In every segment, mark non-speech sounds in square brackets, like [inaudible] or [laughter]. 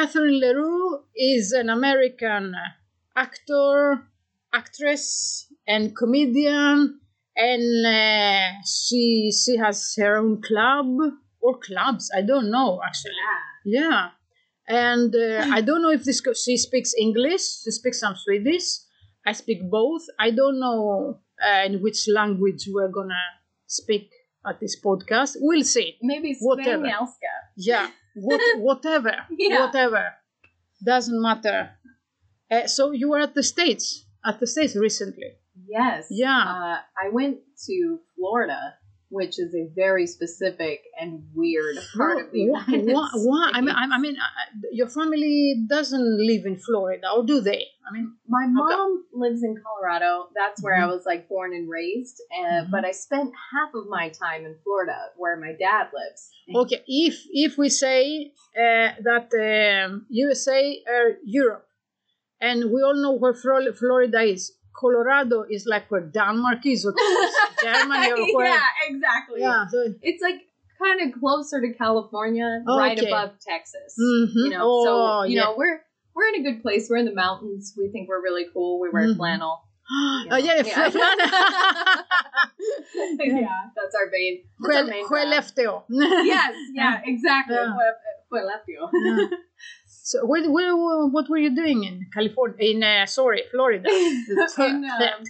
Catherine Leroux is an American actor, actress, and comedian, and uh, she she has her own club or clubs. I don't know actually. Yeah, and uh, I don't know if this she speaks English. She speaks some Swedish. I speak both. I don't know uh, in which language we're gonna speak at this podcast. We'll see. Maybe Whatever. Spanielska. Yeah, what, [laughs] whatever, Yeah. whatever, doesn't matter. Uh, so you were at the states, at the states recently. Yes. Yeah. Uh, I went to Florida, which is a very specific and weird part of the? United Why? why? I mean, I, States. I mean, your family doesn't live in Florida, or do they? I mean, My mom lives in Colorado. That's where I Mhm. was like born and raised. Uh, Mhm. But I spent half of my time in Florida, where my dad lives. okay. If if we say uh, that um, USA or Europe, and we all know where Florida is, Colorado is like where Denmark is, or [laughs] Germany, or where. yeah, exactly. Yeah. So, It's like kind of closer to California, right above Texas. Mhm. You know, Oh, so you yeah. know we're we're in a good place. We're in the mountains. We think we're really cool. We wear Mhm. flannel. [gasps] oh yeah, Yeah. yeah. [laughs] [laughs] yeah, that's our main. That's our Yes, yeah, exactly. Yeah. Fue- fue. So where, where, what were you doing in California? In uh, sorry, Florida. [laughs] in um,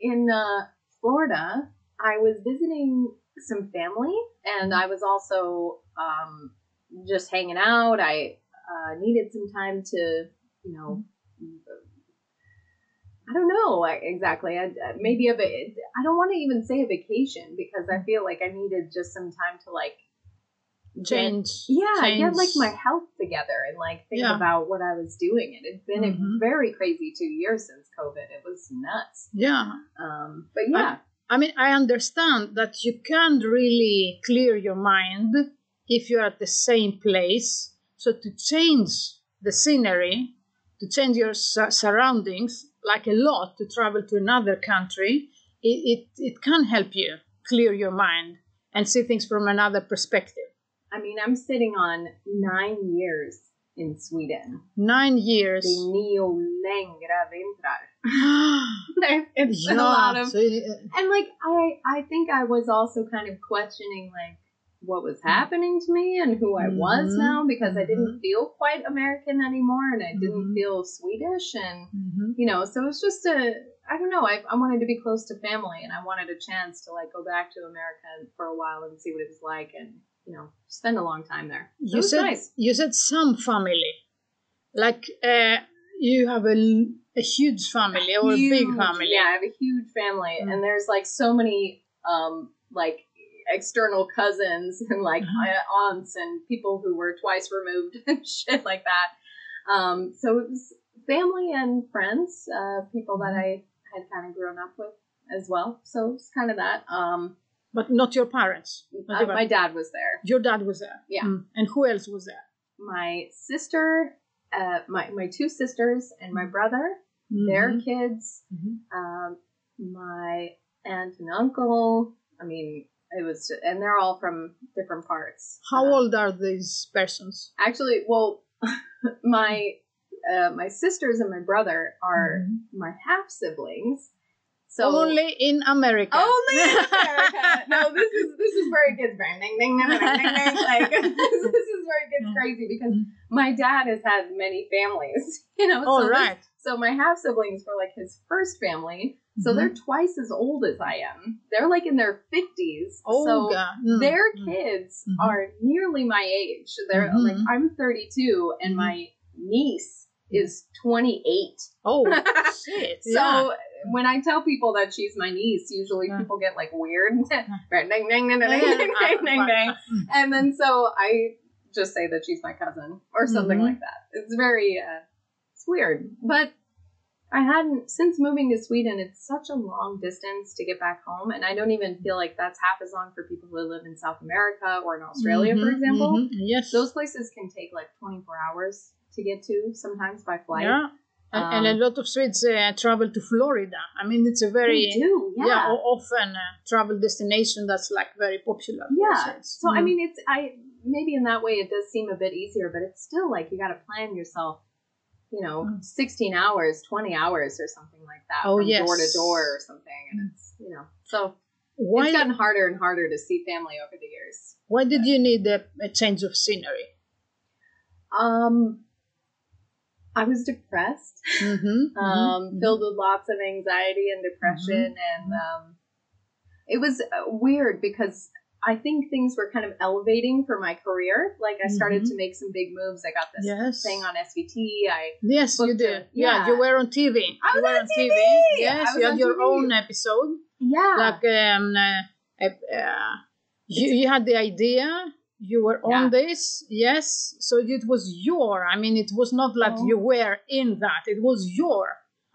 in uh, Florida, I was visiting some family, and I was also um, just hanging out. I uh, needed some time to, you know, I don't know exactly. I, uh, maybe a. I don't want to even say a vacation because I feel like I needed just some time to like get- Change. yeah, change. get like my health together and like think Yeah. about what I was doing. It had been Mhm. a very crazy two years since COVID. It was nuts. Yeah. Um, but yeah, I mean, I understand that you can't really clear your mind if you're at the same place. So to change the scenery, to change your sur- surroundings, like a lot, to travel to another country, it, it, it can help you clear your mind and see things from another perspective. I mean, I'm sitting on nine years in Sweden. Nine years. The nio längre vintrar. it's been a lot of, so, uh, and like I, I think I was also kind of questioning like what was happening to me and who I was Mhm. now because I didn't Mhm. feel quite American anymore and I didn't Mhm. feel Swedish and mhm. you know, so it was just a I don't know. I, I wanted to be close to family, and I wanted a chance to like go back to America for a while and see what it was like, and you know, spend a long time there. You said nice. you said some family, like uh, you have a, a huge family or a big Huge. family. Yeah, I have a huge family, Mm. and there's like so many um like external cousins [laughs] and like Mhm. uh, aunts and people who were twice removed [laughs] and shit like that. Um, so it was family and friends, uh, people that Mm-hmm. I had kind of grown up with as well. So it's kind of that. Um, but not your parents. Not uh, your, my dad was there. your dad was there. Yeah. Mm. And who else was there? My sister, uh, my my two sisters, and my brother. Their Mhm. kids. Mhm. um, my aunt and uncle. I mean, it was, and they're all from different parts. How Uh, old are these persons? Actually, well, [laughs] my uh, my sisters and my brother are Mhm. my half siblings. So Only in America. only in [laughs] America. no, this is this is where it gets bang, ding, ding, ding, ding, ding, [laughs] like this, [laughs] this is where it gets crazy because Mhm. my dad has had many families. You know, All so this- right. so my half siblings were like his first family. So Mhm. they're twice as old as I am. They're like in their fifties. Oh, so God. Mm, their mm. kids Mhm. are nearly my age. They're Mhm. like I'm 32 and my niece is 28. Oh, shit. So yeah. When I tell people that she's my niece, usually Yeah. people get like weird. And then so I just say that she's my cousin or something Mhm. like that. It's very, uh, it's weird. But I hadn't, since moving to Sweden, it's such a long distance to get back home. And I don't even feel like that's half as long for people who live in South America or in Australia, for Mhm, example. mhm. Yes. Those places can take like 24 hours to get to sometimes by flight. Yeah. And, and a Um, lot of Swedes uh, travel to Florida. I mean, it's a very do, yeah. o- often uh, travel destination that's like very popular. Yeah. So I Mm. mean, it's I maybe in that way it does seem a bit easier, but it's still like you got to plan yourself. You know, Mm. sixteen hours, twenty hours, or something like that, Oh, from yes. door to door or something, and it's you know, so why it's gotten harder and harder to see family over the years. why did you need a, a change of scenery? Um, I was depressed, Mm-hmm, [laughs] um, filled with lots of anxiety and depression, and um, it was uh, weird because I think things were kind of elevating for my career. Like I started to make some big moves. I got this Yes. thing on SVT. I Yes, you did. Yeah. yeah. you were on TV. I you was were on TV. Yes, you had your TV. own episode. yeah Like um, uh, uh, you, you had the idea. You were on Yeah. this, yes. So it was your. I mean, it was not like Oh. you were in that. It was your.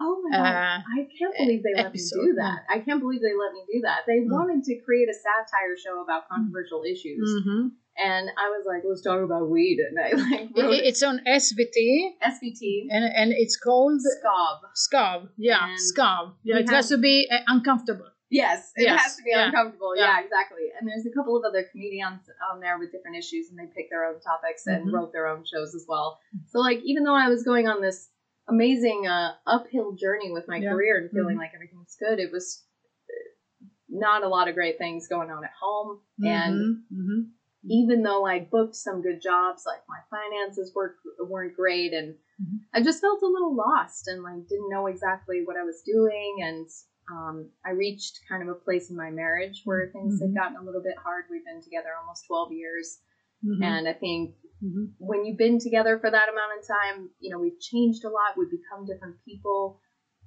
Oh my god! uh, I can't believe they let episode, me do that. I can't believe they let me do that. They Mm. wanted to create a satire show about controversial issues, Mhm. and I was like, "Let's talk about weed." And [laughs] I like It- it's on SVT, SVT and and it's called Scob. Scav. Yeah, And Scav. Yeah, it has to be uh, uncomfortable. Yes, it Yes, has to be yeah, uncomfortable. yeah. Yeah. exactly. And there's a couple of other comedians on there with different issues, and they picked their own topics and Mhm. wrote their own shows as well. So, like, even though I was going on this amazing uh, uphill journey with my Yeah. career and feeling Mhm. like everything was good, it was uh, not a lot of great things going on at home. And Mhm, mhm. even though I booked some good jobs, like my finances were weren't great, and Mhm. I just felt a little lost and like didn't know exactly what I was doing. And um, I reached kind of a place in my marriage where things Mhm. had gotten a little bit hard. We've been together almost twelve years, Mhm, and I think mhm. when you've been together for that amount of time, you know, we've changed a lot. We've become different people,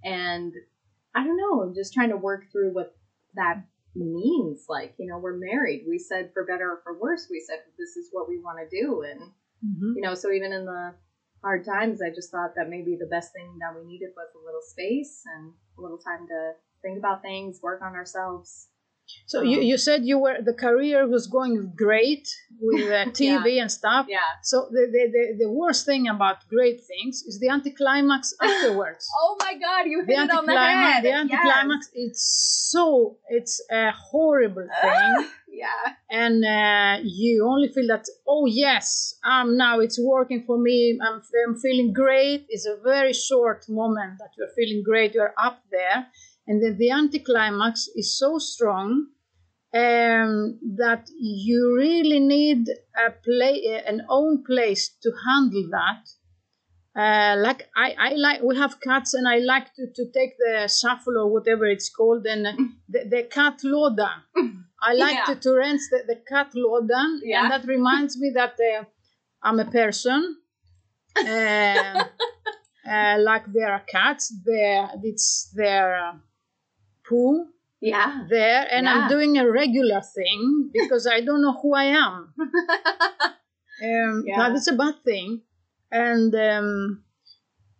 and I don't know. I'm just trying to work through what that means. Like, you know, we're married. We said for better or for worse, we said this is what we want to do, and Mhm. you know, so even in the hard times, I just thought that maybe the best thing that we needed was a little space and a little time to think about things, work on ourselves. So you, Um, you said you were the career was going great with uh, [laughs] TV and stuff. Yeah. So the, the, the, the worst thing about great things is the anticlimax [laughs] afterwards. Oh my God, you hit the it on the anticlimax, head. the anticlimax, it's so it's a horrible [laughs] thing, yeah. and uh, you only feel that oh yes, um now it's working for me. I'm I'm feeling great. It's a very short moment that you're feeling great. You're up there, and then the anticlimax is so strong um, that you really need a play, an own place to handle that. Uh, like I, I like we have cats and I like to, to take the shuffle or whatever it's called and uh, the, the cat lådan. I like Yeah. to, to rent the, the cat lådan Yeah. and that reminds me that uh, I'm a person. Uh, [laughs] uh, like there are cats, there it's their uh, poo Yeah. there and Yeah. I'm doing a regular thing [laughs] because I don't know who I am. [laughs] Um, Yeah. That is a bad thing. And um,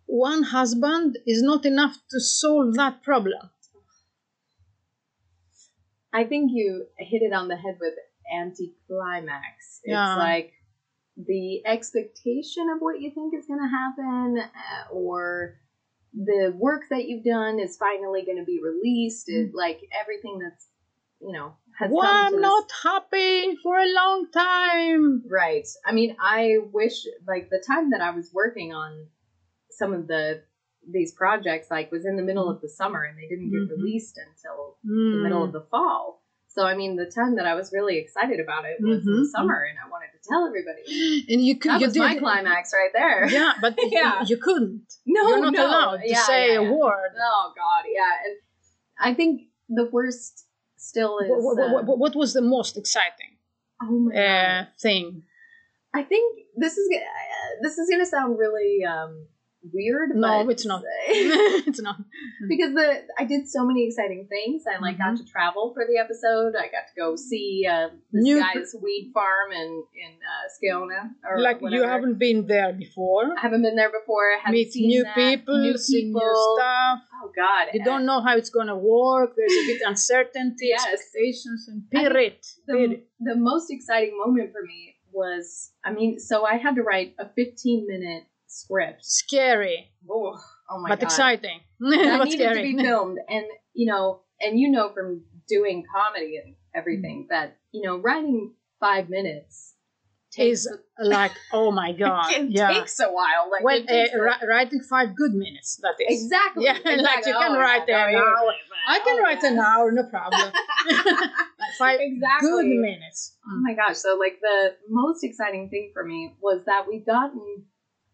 one husband is not enough to solve that problem. I think you hit it on the head with anticlimax. Yeah. It's like the expectation of what you think is going to happen, uh, or the work that you've done is finally going to be released. It, like everything that's, you know, has Well, come I'm not happy for a long time. Right. I mean, I wish like the time that I was working on some of the these projects like was in the middle of the summer and they didn't get Mhm. released until the Mm. middle of the fall. So I mean, the time that I was really excited about it was Mhm. the summer, and I wanted to tell everybody. And you could, That you was did my climax right there. Yeah, but [laughs] Yeah. you couldn't. No, You're not no. allowed to Yeah, say yeah, a yeah. word. Oh God, yeah. And I think the worst still is. What, what, what, what was the most exciting oh uh, thing? I think this is uh, this is gonna sound really um, weird. No, but- it's not. [laughs] it's not. [laughs] because the I did so many exciting things. I like got to travel for the episode. I got to go see uh, this New- guy's weed farm in in uh, Skåne. Or Like you haven't been there before. I haven't been there before. I Meet new that. people, new see new people. stuff. Oh God, You don't know how it's gonna work. There's a bit of uncertainty, Yes. expectations, and spirit. the, the most exciting moment for me was I mean, so I had to write a 15 minute script. Scary. Oh, Oh my but god. exciting. [laughs] That but needed scary. to be filmed. And you know, and you know from doing comedy and everything that, you know, writing five minutes takes Is like, oh my [laughs] god, it yeah. takes a while. Like takes uh, a- ri- writing five good minutes. That is. exactly. Yeah, [laughs] like exactly. you can Oh, write yeah, an hour. I can Oh, write yeah. an hour, no problem. Like five exactly. good minutes. Oh my gosh. So, like, the most exciting thing for me was that we'd gotten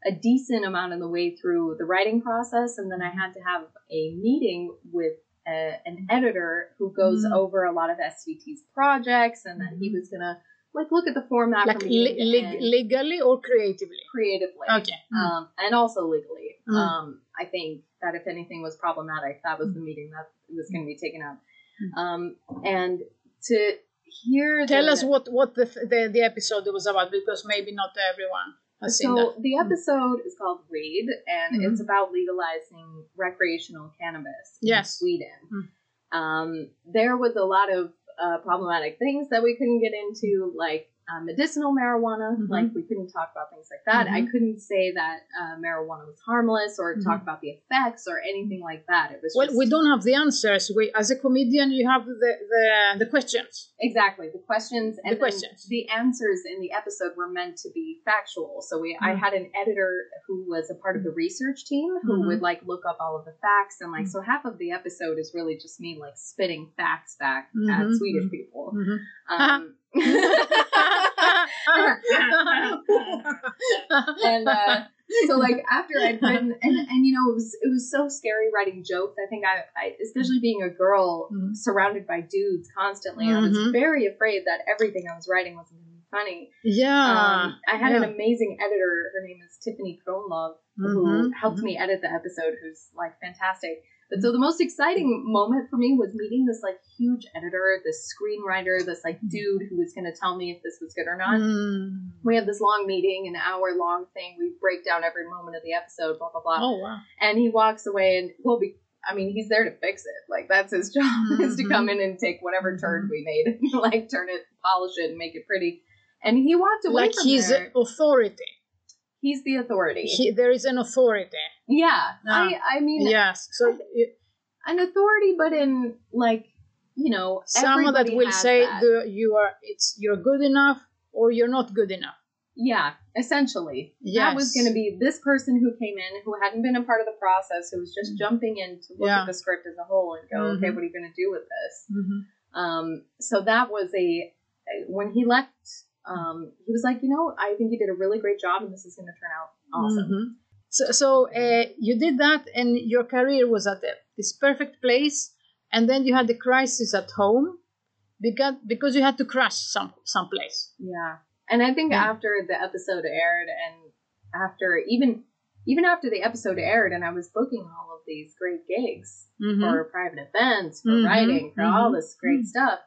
a decent amount of the way through the writing process, and then I had to have a meeting with a, an editor who goes Mhm. over a lot of SVT's projects, and then he was gonna like look at the format Like from le- beginning to leg- legally or creatively. creatively, Okay. Mm. um, and also legally. Mm. Um, I think that if anything was problematic, that was the meeting that was going to be taken up. Mm. Um, and to hear Tell the- us what what the, the the episode was about because maybe not everyone has seen So the episode is called Read, and Mhm. it's about legalizing recreational cannabis in Sweden. Mm. Um, there was a lot of uh, problematic things that we couldn't get into, like uh, medicinal marijuana. Mhm. Like we couldn't talk about things like that. I Mhm. couldn't say that uh, marijuana was harmless or talk Mhm. about the effects or anything like that. It was Well, just, we don't have the answers. We, as a comedian, you have the the, the questions. Exactly. The questions and The questions. the answers in the episode were meant to be factual. So we I Mhm. had an editor who was a part of the research team who Mhm. would like look up all of the facts and like Mhm. so half of the episode is really just me like spitting facts back at Swedish people. Mhm. Um, and uh, so like after I'd written and, and you know it was it was so scary writing jokes. I think I, I especially being a girl Mhm. surrounded by dudes constantly, I was Mhm. very afraid that everything I was writing wasn't gonna be funny. yeah. Um, I had an amazing editor, her name is Tiffany Kronlove, who Mhm, helped me edit the episode, who's like fantastic. But so the most exciting moment for me was meeting this like huge editor, this screenwriter, this like dude who was gonna tell me if this was good or not Mm. we have this long meeting, an hour long thing. We break down every moment of the episode, blah blah blah. Oh wow. And he walks away, and we'll be, I mean, he's there to fix it. Like that's his job [laughs] is to Mhm. come in and take whatever turd Mhm. we made, and [laughs] like turn it, polish it, and make it pretty. And he walked away Like he's there. authority. He's the authority. He, there is an authority. yeah, Ah. I I mean, Yes. So you- an authority, but in like you know, someone that will say that. the, you are it's you're good enough or you're not good enough. Yeah, essentially. That was going to be this person who came in who hadn't been a part of the process, who was just jumping in to look Yeah. at the script as a whole and go, okay, Mhm. what are you going to do with this? Mm-hmm. Um, so that was a, when he left, um, he was like, you know, I think you did a really great job and this is going to turn out awesome. Mhm. So, so uh, you did that, and your career was at this perfect place, and then you had the crisis at home because because you had to crash some someplace. Yeah. And I think Yeah. after the episode aired and after even, even after the episode aired and I was booking all of these great gigs, Mhm. for private events, for Mhm, writing, for all mhm, this great mhm. stuff.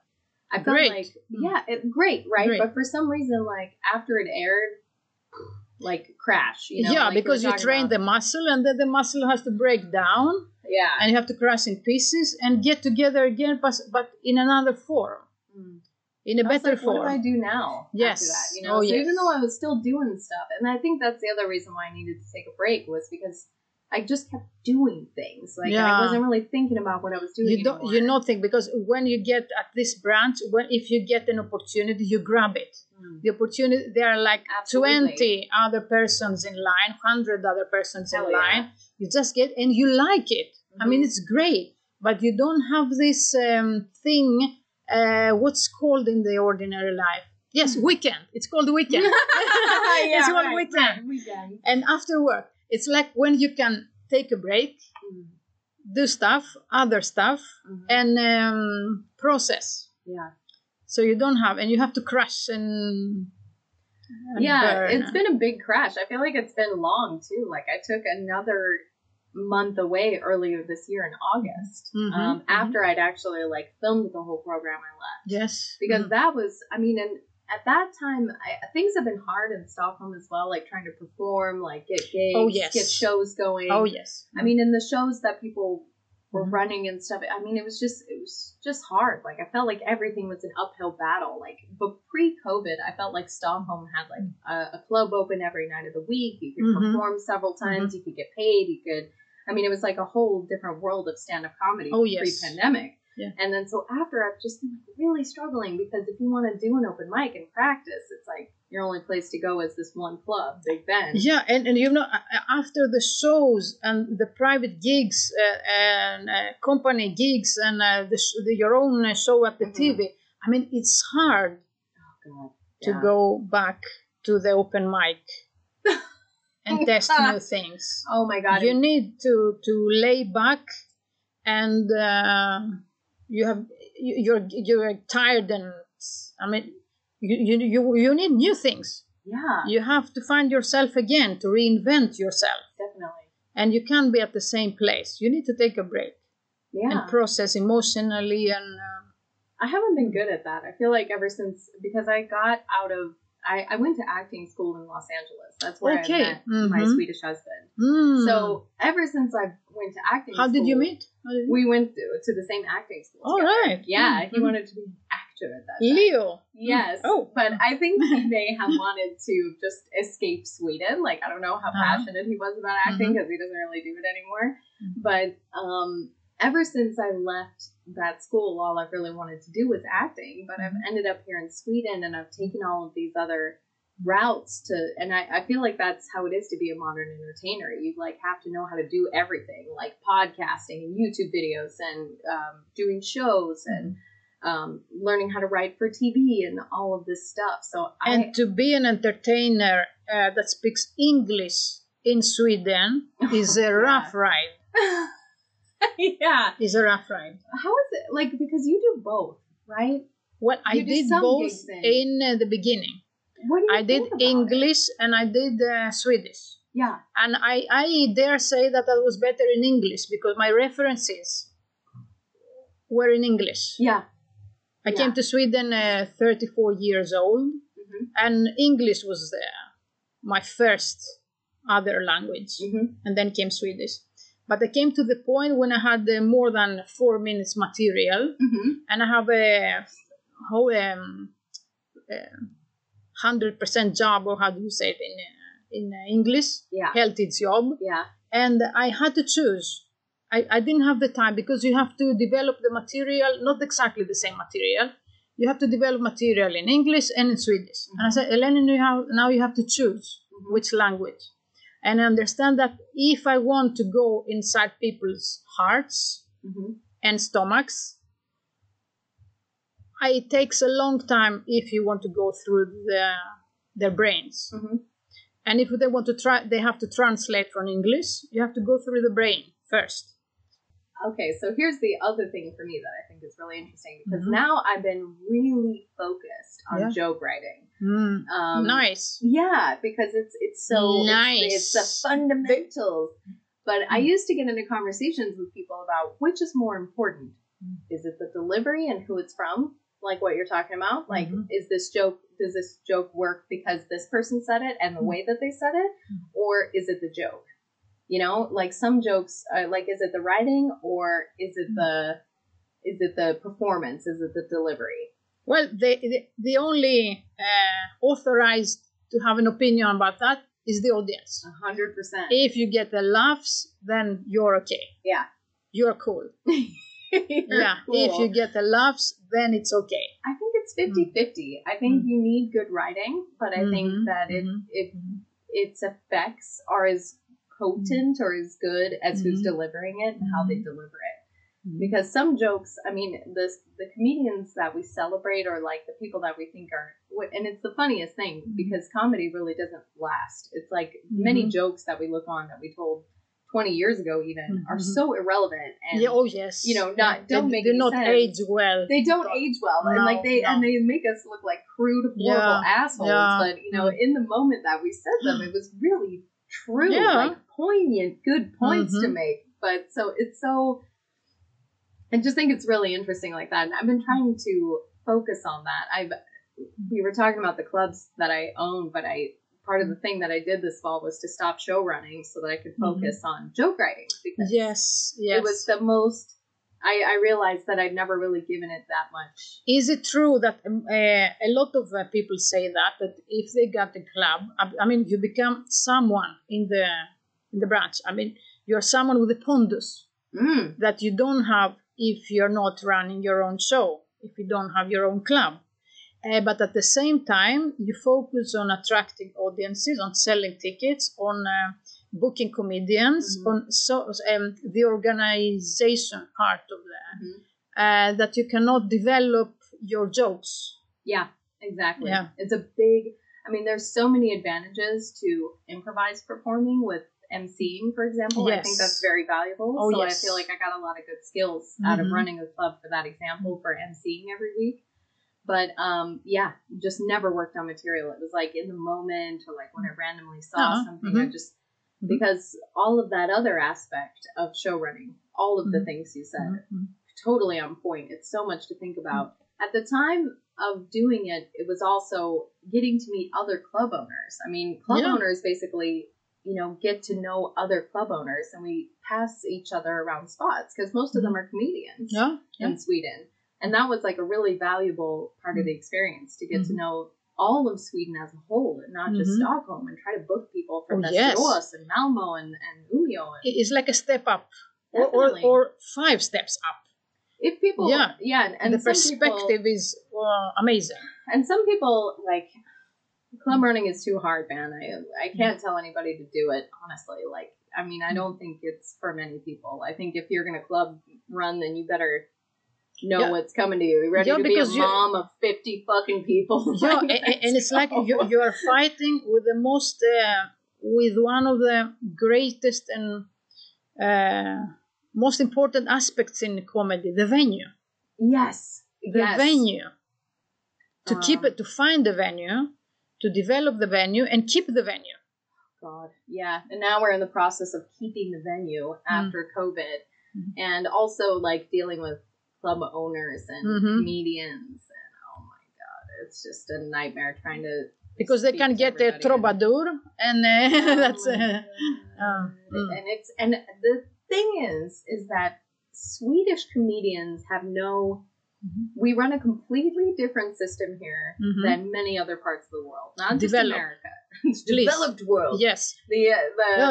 I felt Great. like, Mm. yeah, it, great, right? Great. But for some reason, like after it aired, like crash, you know? yeah, like because you train the muscle, and then the muscle has to break down, yeah, and you have to crash in pieces and get together again, but, but in another form, Mm. in a better like, What do I do now? Yes. after that, you know. Oh, so yes. even though I was still doing stuff, and I think that's the other reason why I needed to take a break was because I just kept doing things. Like Yeah. I wasn't really thinking about what I was doing. You don't, anymore. you not think because when you get at this branch, when if you get an opportunity, you grab it. Mm. the opportunity there are like Absolutely. 20 other persons in line 100 other persons in yeah. line you just get and you like it i mean Mhm. it's great but you don't have this um, thing uh, what's called in the ordinary life yes weekend it's called weekend [laughs] yeah, [laughs] it's called right, weekend right, weekend. and after work it's like when you can take a break Mm. do stuff other stuff Mhm. and um, process Yeah. so you don't have and you have to crash and, and yeah burn. it's been a big crash i feel like it's been long too like i took another month away earlier this year in august Mhm, um, mhm. after i'd actually like filmed the whole program i left Yes. because Mhm. that was i mean and at that time I, things have been hard in stockholm as well like trying to perform like get gigs Oh, yes. get shows going oh yes. i mean in the shows that people were Mhm. running and stuff i mean it was just it was just hard like i felt like everything was an uphill battle like but pre-covid i felt like stockholm had like a, a club open every night of the week you could Mhm. perform several times you could get paid you could I mean, it was like a whole different world of stand up comedy Oh, yes. pre pandemic. Yeah. And then so after, I've just been like really struggling because if you want to do an open mic and practice, it's like your only place to go is this one club, Big Ben. Yeah, and, and you know, after the shows and the private gigs uh, and uh, company gigs and uh, the, sh- the, your own uh, show at the Mhm. TV, I mean, it's hard to Yeah. go back to the open mic [laughs] and test new things. Oh my God. You need to to lay back, and uh, you have you- you're you're tired, and I mean, you you you, you need new things. yeah, You have to find yourself again to reinvent yourself, definitely. and you can't be at the same place. You need to take a break Yeah. and process emotionally and. Uh, I haven't been good at that. I feel like ever since because I got out of I, I went to acting school in Los Angeles. That's where Okay. I met my Mhm. Swedish husband. mm. So ever since I went to acting school how did you meet? Did you- We went to, to the same acting school. All together. right. Yeah, he Mhm. wanted to be an actor at that time. Leo. Yes. Oh. But I think [laughs] he may have wanted to just escape Sweden. Like I don't know how Uh-huh. passionate he was about acting because he doesn't really do it anymore. Mhm. But um, ever since I left that school, all I've really wanted to do was acting. But I've ended up here in Sweden, and I've taken all of these other routes to and I, I feel like that's how it is to be a modern entertainer you like have to know how to do everything like podcasting and youtube videos and um, doing shows and um, learning how to write for tv and all of this stuff so And i to be an entertainer uh, that speaks English in Sweden [laughs] is a rough ride. [laughs] [laughs] yeah Is a rough ride. how is it like because you do both right What I You do did both in- in uh, the beginning. what do you I did think about it? English and I did uh, Swedish. yeah And I, I dare say that I was better in English because my references were in English. yeah I Yeah. came to Sweden uh, 34 years old, hmm and English was uh, my first other language, hmm and then came Swedish. But I came to the point when I had uh, more than four minutes material, hmm and I have a how um, uh, hundred percent job, or how do you say it in uh, in uh, English? yeah Healthy job, yeah and I had to choose. I, I didn't have the time because you have to develop the material, not exactly the same material. You have to develop material in English and in Swedish. And I said, Elena, you have, now you have to choose Mhm. which language. And I understand that if I want to go inside people's hearts hmm and stomachs, I- it takes a long time if you want to go through the, their brains. hmm And if they want to try, they have to translate from English. You have to go through the brain first. Okay, so here's the other thing for me that I think is really interesting because Mhm. now I've been really focused on Yeah. joke writing. Mm, Um, nice. Yeah, because it's it's so Nice. It's, the fundamentals. But I used to get into conversations with people about which is more important. Mm. Is it the delivery and who it's from, like what you're talking about? Like, Mhm. is this joke? Does this joke work because this person said it and the Mm. way that they said it, Mm. or is it the joke? You know, like some jokes, uh, like is it the writing or is it Mm. the is it the performance? Is it the delivery? Well, the, the, the only uh, authorized to have an opinion about that is the audience. A hundred percent. If you get the laughs, then you're okay. Yeah. You're cool. [laughs] yeah. If you get the laughs, then it's okay. I think it's 50 50. I think you need good writing, but I think Mhm, that mhm, if mhm. its effects are as potent or as good as who's Mhm. delivering it and how they deliver it. Mhm. Because some jokes, I mean, the, the comedians that we celebrate or like the people that we think are, and it's the funniest thing Mhm. because comedy really doesn't last. It's like many Mhm. jokes that we look on that we told 20 years ago, even, are Mhm. so irrelevant. And yeah, oh yes. you know, not- they, don't make do any not sense. age well. they don't age well and like they and they make us look like crude horrible Yeah, assholes yeah. but you know in the moment that we said them it was really true Yeah. like poignant good points to Mhm. make but so it's so i just think it's really interesting like that and i've been trying to focus on that i've we were talking about the clubs that i own but i part of the thing that i did this fall was to stop show running so that i could Mhm. focus on joke writing because Yes, yes. it was the most I, I realized that I'd never really given it that much. Is it true that um, uh, a lot of uh, people say that that if they got a club, I, I mean, you become someone in the in the branch. I mean, you're someone with a pondus Mm. that you don't have if you're not running your own show, if you don't have your own club. Uh, but at the same time, you focus on attracting audiences, on selling tickets, on uh, booking comedians, Mhm. on so um, the organization part of that, Mhm. uh, that you cannot develop your jokes. Yeah, exactly. Yeah. It's a big, I mean, there's so many advantages to improvised performing with MCing, for example. yes. I think that's very valuable. Oh, so yes. I feel like I got a lot of good skills out of Mhm. running a club for that example for MCing every week. But um, yeah, just never worked on material. It was like in the moment or like when I randomly saw Uh-huh. something, I Mhm. just, Mhm. because all of that other aspect of show running, all of the Mhm. things you said, Mhm. totally on point. It's so much to think about. At the time of doing it, it was also getting to meet other club owners. I mean, club Yeah. owners basically, you know, get to know other club owners and we pass each other around spots because most of them are comedians Yeah, yeah. in Sweden. And that was like a really valuable part of the experience to get to know all of Sweden as a whole and not just Mhm. Stockholm and try to book people from Oh, yes. And Malmo and, and Umeå. And It's like a step up, or, or, or five steps up. if people, Yeah. yeah, and, and the some people- perspective is uh, amazing. And some people like club running is too hard, man. I I can't tell anybody to do it honestly. Like, I mean, I don't think it's for many people. I think if you're gonna club run, then you better know Yeah. what's coming to you. You ready Yeah, to be a mom of fifty fucking people? [laughs] Yeah, Like, a- a- and it's like you, you are fighting with the most, uh, with one of the greatest and uh, most important aspects in comedy, the venue. yes, The yes. venue. To keep Um, it, to find the venue, to develop the venue, and keep the venue. God, yeah. And now we're in the process of keeping the venue after COVID, Mhm. and also like dealing with club owners and Mhm. comedians, and oh my god, it's just a nightmare trying to Because they can get a troubadour, and uh, Oh [laughs] that's. Uh, uh, [laughs] mm. and it's and the thing is is that Swedish comedians have no Mhm. we run a completely different system here Mhm. than many other parts of the world not just. America [laughs] it's developed world yes. the uh,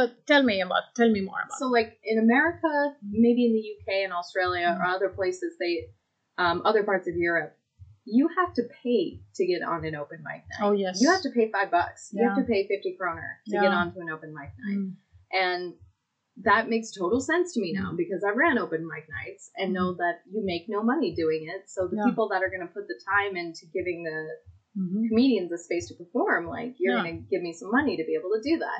the tell me about. Tell me more about. so like in America maybe in the UK and Australia or other places they um, other parts of Europe you have to pay to get on an open mic night Oh yes. you have to pay five bucks you have to pay 50 kroner to Yeah. get onto an open mic night Mm. and that makes total sense to me now Mm. because I ran open mic nights and know that you make no money doing it. So the Yeah. people that are going to put the time into giving the Mhm. comedians a space to perform, like you're Yeah. going to give me some money to be able to do that.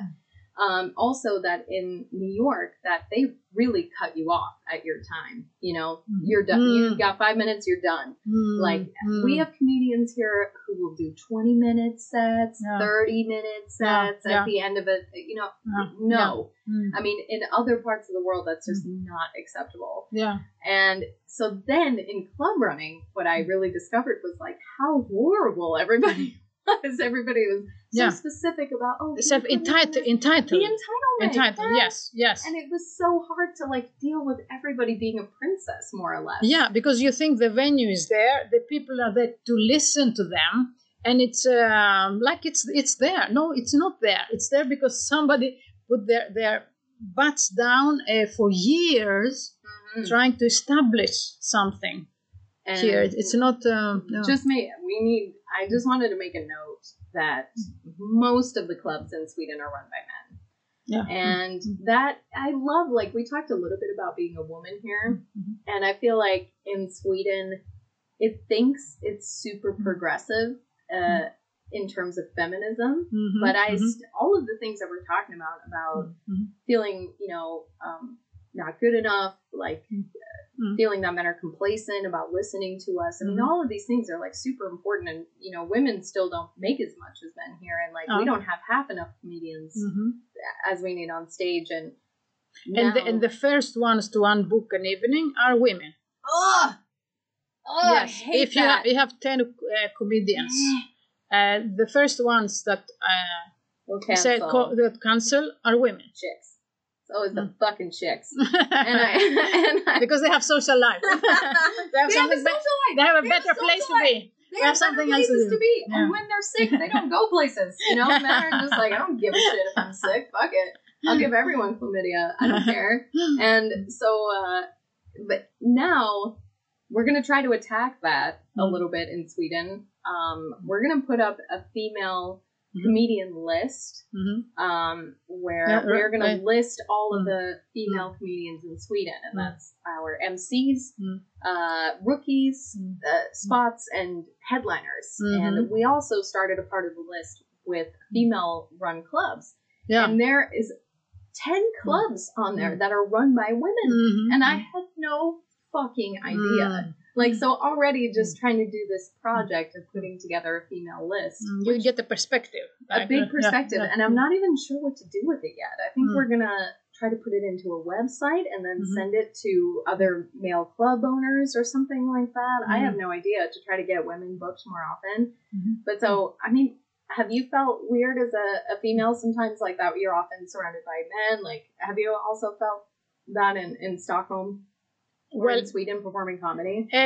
Um, also, that in New York, that they really cut you off at your time. You know, Mhm. you're done. Mm. You've got five minutes. You're done. Mm, Like mm. we have comedians here who will do 20 minute sets, Yeah. 30 minute Yeah, sets yeah. at the end of it. You know, Yeah, no. Mm. I mean, in other parts of the world, that's just not acceptable. Yeah. And so then in club running, what I really discovered was like how horrible everybody [laughs] was. Everybody was so Yeah. specific about, oh, he's entitled. Entitled. The entitlement. Entitled. yeah. Yes. Yes. And it was so hard to like deal with everybody being a princess, more or less. Yeah, because you think the venue is there, the people are there to listen to them, and it's um, like it's it's there. No, it's not there. It's there because somebody put their their butts down uh, for years Mhm. trying to establish something And here. It's not. Um, no. just me we need i just wanted to make a note that most of the clubs in sweden are run by men. Yeah. and that i love like we talked a little bit about being a woman here. Mhm. and i feel like in sweden it thinks it's super progressive uh, in terms of feminism. Mhm, but i st- all of the things that we're talking about about feeling you know um, not good enough like Mm. feeling that men are complacent about listening to us i mean Mhm. all of these things are like super important and you know women still don't make as much as men here and like we Oh. don't have half enough comedians Mhm. as we need on stage and And the, and the first ones to unbook an evening are women. Ugh! I yes, if you that. have, you have ten uh, comedians, [gasps] uh, the first ones that uh, we'll cancel co- that cancel are women. chicks it's always the Mm. fucking chicks [laughs] and I, [laughs] and I because they have social life. [laughs] they have they have a social life. they have a They better social place to be. They have have something else to do. to be. And when they're sick, they don't go places. You know, men are just like, I don't give a shit if I'm sick. Fuck it. I'll give everyone chlamydia. I don't care. And so, uh, but now we're gonna try to attack that a Mm. little bit in Sweden. Um, we're gonna put up a female Mm-hmm. Comedian list Mhm. um, where Yeah, we're going right. to list all of Mm. the mm-hmm. female comedians in Sweden, and that's our MCs, uh, rookies, uh, spots, and headliners. And we also started a part of the list with female-run clubs, Yeah. and there is ten clubs on there that are run by women, and I had no fucking idea. Mm. Like so, already just trying to do this project of putting together a female list, Mm, You get the perspective. a big perspective, yeah. and I'm not even sure what to do with it yet. I think Mm. we're gonna try to put it into a website and then Mhm. send it to other male club owners or something like that. I Mhm. have no idea to try to get women booked more often. Mhm. But so, I mean, have you felt weird as a, a female sometimes like that? You're often surrounded by men. Like, have you also felt that in, in Stockholm Well, in Sweden performing comedy? uh,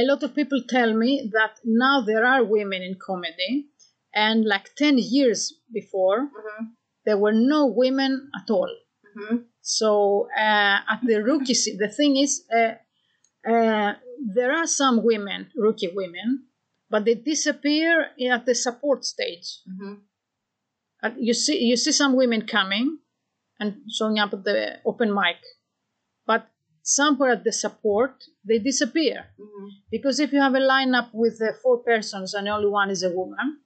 a lot of people tell me that now there are women in comedy, and like 10 years before, Mm-hmm. there were no women at all. Mm-hmm. So uh, at the rookie, the thing is, uh, uh, there are some women, rookie women, but they disappear at the support stage. Mm-hmm. You see, you see some women coming and showing up at the open mic, somewhere at the support they disappear Mm-hmm. because if you have a lineup with uh, four persons and only one is a woman,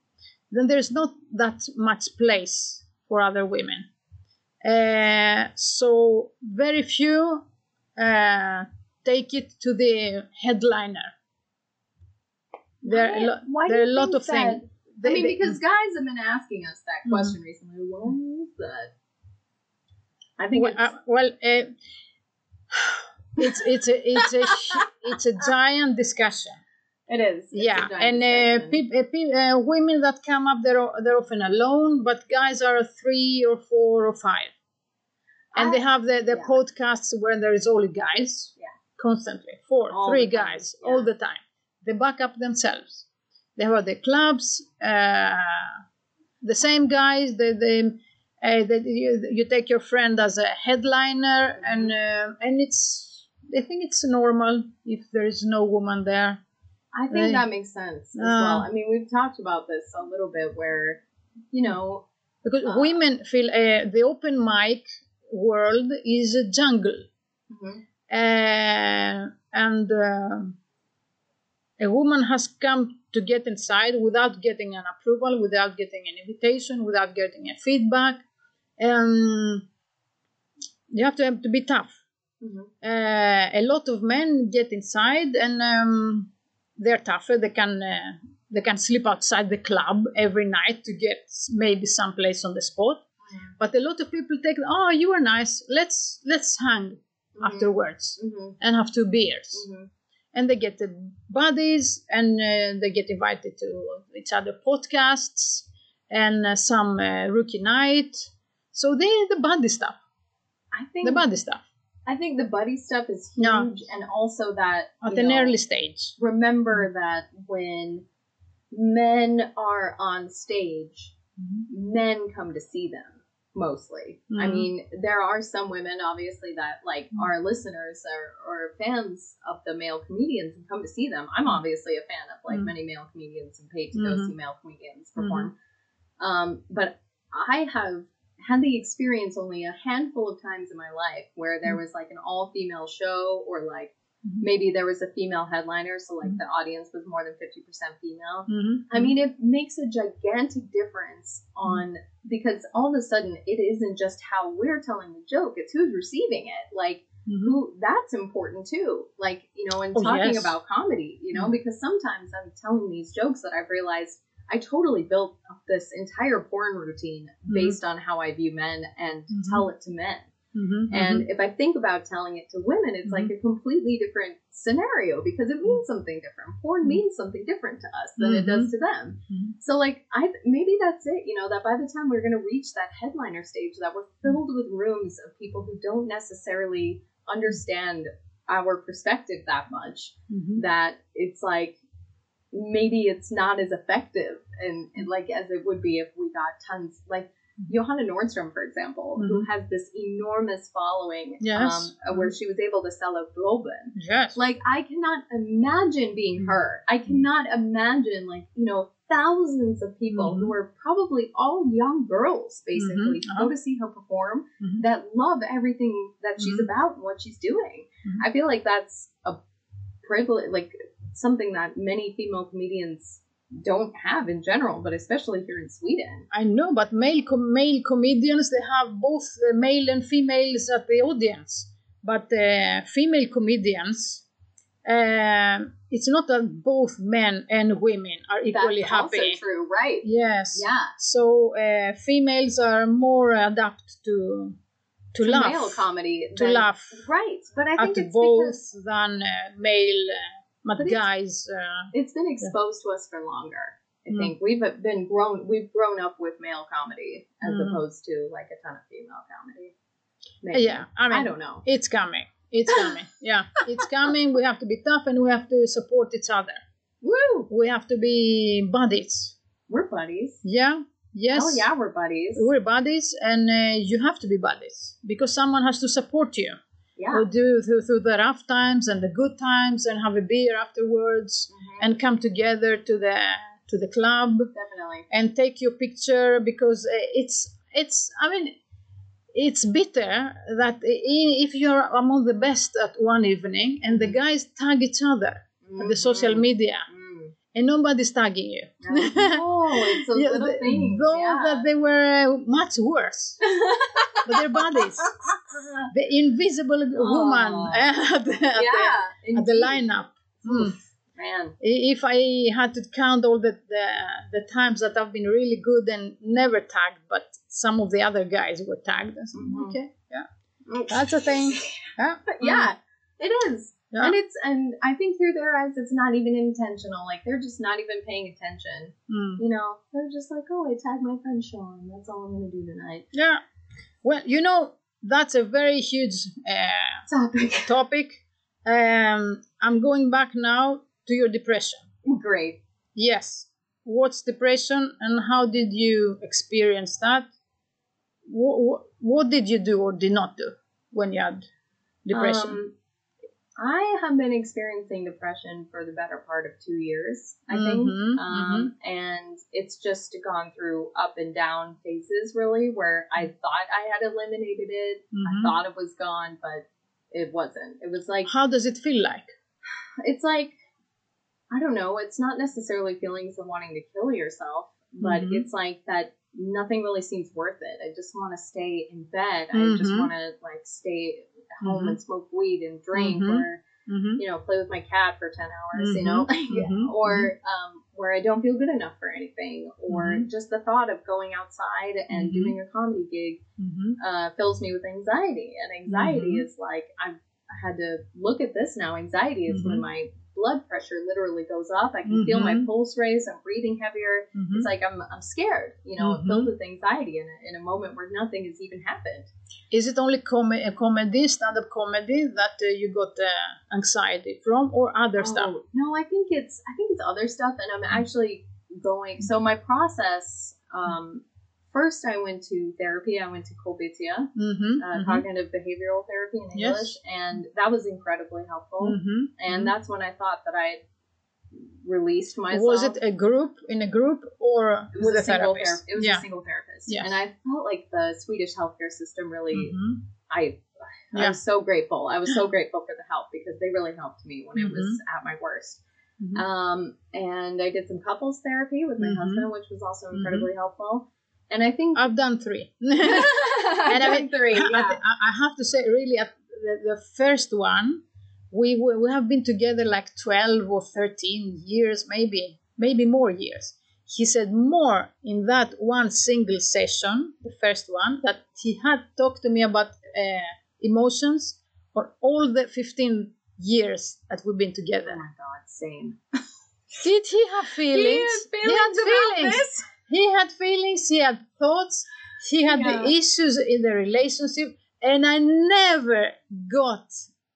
then there's not that much place for other women. Uh, so very few uh, take it to the headliner. There are a, lo- Why there are a lot of things. I mean, because guys have been asking us that Mhm. question recently. Why is that? I think well, it's, uh, well uh, it's it's a it's a it's a giant discussion. it is. It's yeah, and uh, discussion. peop, uh, uh, women that come up, they're o- they're often alone, but guys are three or four or five, and they have the, the yeah. podcasts where there is only guys, Yeah. constantly four, All three guys yeah. all the time. They back up themselves. They have the clubs, uh, the same guys. They they. Uh, that you, you take your friend as a headliner, and uh, and it's I think it's normal if there is no woman there. I think Right. that makes sense as Uh, well. I mean, we've talked about this a little bit where, you know, because Uh, women feel uh, the open mic world is a jungle mhm, uh, and uh, a woman has come to get inside without getting an approval without getting an invitation without getting a feedback and you have to have to be tough mhm, uh, a lot of men get inside and um, they're tougher. They can uh, they can sleep outside the club every night to get maybe some place on the spot. But a lot of people take, oh, you are nice. Let's let's hang mhm, afterwards mhm, and have two beers. mhm. And they get the buddies and uh, they get invited to each other podcasts and uh, some uh, rookie night. So they the buddy stuff, I think the buddy stuff I think the buddy stuff is huge, Yeah. and also that at an know, early stage. remember that when men are on stage, men come to see them mostly. I Mhm. mean, there are some women, obviously, that like Mhm. are listeners or, or fans of the male comedians and come to see them. I'm obviously a fan of like Mhm. many male comedians and paid to go Mhm. see male comedians perform. Um, but I have had the experience only a handful of times in my life where there Mhm. was like an all female show or like Mhm. maybe there was a female headliner, so like Mhm. the audience was more than 50% female. Mhm. I mean, it makes a gigantic difference on because all of a sudden it isn't just how we're telling the joke, it's who's receiving it. Like, who that's important too. Like, you know, in Oh, talking yes. about comedy, you know, because sometimes I'm telling these jokes that I've realized I totally built up this entire porn routine Mhm. based on how I view men and Mhm. tell it to men. Mhm. And if I think about telling it to women, it's like a completely different scenario because it means something different. Porn Mhm. means something different to us than it does to them. So like I maybe that's it, you know, that by the time we're gonna reach that headliner stage that we're filled with rooms of people who don't necessarily understand our perspective that much, that it's like maybe it's not as effective and, and like as it would be if we got tons like mm-hmm. Johanna Nordström, for example, who mm-hmm. has this enormous following, Yes. um, uh, where she was able to sell out Globen. Yes. Like I cannot imagine being her. I cannot imagine like you know thousands of people who are probably all young girls basically Mhm. to go uh-huh. to see her perform that love everything that she's about and what she's doing. I feel like that's a privilege, like something that many female comedians don't have in general, but especially here in Sweden. I know, but male com- male comedians they have both uh, male and females at the audience. But uh, female comedians, uh, it's not that both men and women are equally that's happy. also true, right? Yes. Yeah. So uh, females are more adapt to to, To laugh, male comedy. to than- laugh Right, but I think it's both because than uh, male, uh, but, guys. Uh, it's been exposed to us for longer. I Mm. think we've been grown we've grown up with male comedy as Mm. opposed to like a ton of female comedy. yeah, I mean, I don't know. It's coming. It's coming. [laughs] yeah, it's coming. We have to be tough and we have to support each other. Woo! We have to be buddies. We're buddies. Yeah. Yes. Oh yeah, we're buddies. We're buddies, and uh, you have to be buddies because someone has to support you. Yeah. Who do through, through the rough times and the good times, and have a beer afterwards, Mhm. and come together to the to the club Definitely. and take your picture because uh, it's it's. I mean, it's bitter that if you're among the best at one evening and the guys tag each other at the social Mhm. media. And nobody's tagging you. Oh, it's [laughs] a Yeah, little the- things. Though yeah. that they were much worse, but their bodies. [laughs] The invisible woman Oh. [laughs] at the, at yeah. the, at the lineup. Mm. Man. If I had to count all the, the the times that I've been really good and never tagged, but some of the other guys were tagged. Mhm. Okay, yeah, that's a thing. Yeah, yeah, it is. Yeah. And it's and I think through their eyes it's not even intentional. Like they're just not even paying attention. Mm. You know, they're just like, oh, I tagged my friend Sean. That's all I'm gonna do tonight. Yeah. Well, you know, that's a very huge uh, Topic. [laughs] topic. Um, I'm going back now to your depression. Great. Yes. What's depression and how did you experience that? What, what did you do or did not do when you had depression? Um, I have been experiencing depression for the better part of two years, I think. Mhm, Um, And it's just gone through up and down phases, really, where I thought I had eliminated it. Mhm. I thought it was gone, but it wasn't. It was like, How does it feel like? it's like, I don't know, it's not necessarily feelings of wanting to kill yourself, but Mhm. it's like that nothing really seems worth it. I just want to stay in bed. I just Mhm. want to like stay home Mhm. and smoke weed and drink Mhm. or Mm-hmm. you know play with my cat for 10 hours you know [laughs] Mhm. or um, where i don't feel good enough for anything or just the thought of going outside and doing a comedy gig Mm-hmm. uh, fills me with anxiety and anxiety is like i've I had to look at this now anxiety is when my blood pressure literally goes up i can feel my Mhm. pulse race i'm breathing heavier Mm-hmm. it's like i'm, I'm scared you know Mhm. filled with anxiety in a, in a moment where nothing has even happened Is it only com- a comedy, stand-up comedy, that uh, you got uh, anxiety from, or other stuff? Oh, No, I think it's I think it's other stuff, and I'm actually going. So my process. Um, first, I went to therapy. I went to KBT, Mm-hmm. uh, cognitive behavioral therapy in Yes. English, and that was incredibly helpful. Mm-hmm. And that's when I thought that I released myself. Was it a group in a group or It was with a single therapist? ther- It was yeah. a single therapist, Yes. and I felt like the Swedish healthcare system really. Mhm. I I Yeah. so grateful. I was so [gasps] grateful for the help because they really helped me when it was Mm-hmm. at my worst. Mhm. Um, and I did some couples therapy with my Mhm. husband, which was also incredibly helpful. And I think I've done three. [laughs] [laughs] I've and I done mean, three. Yeah. I I have to say, really, at the, the first one, we were, we have been together like twelve or thirteen years, maybe maybe more years. He said more in that one single session, the first one, that he had talked to me about uh, emotions for all the fifteen years that we've been Oh together. my god, same. Did he have feelings? feelings about this? He had feelings, he had thoughts, he had the issues in the relationship, and I never got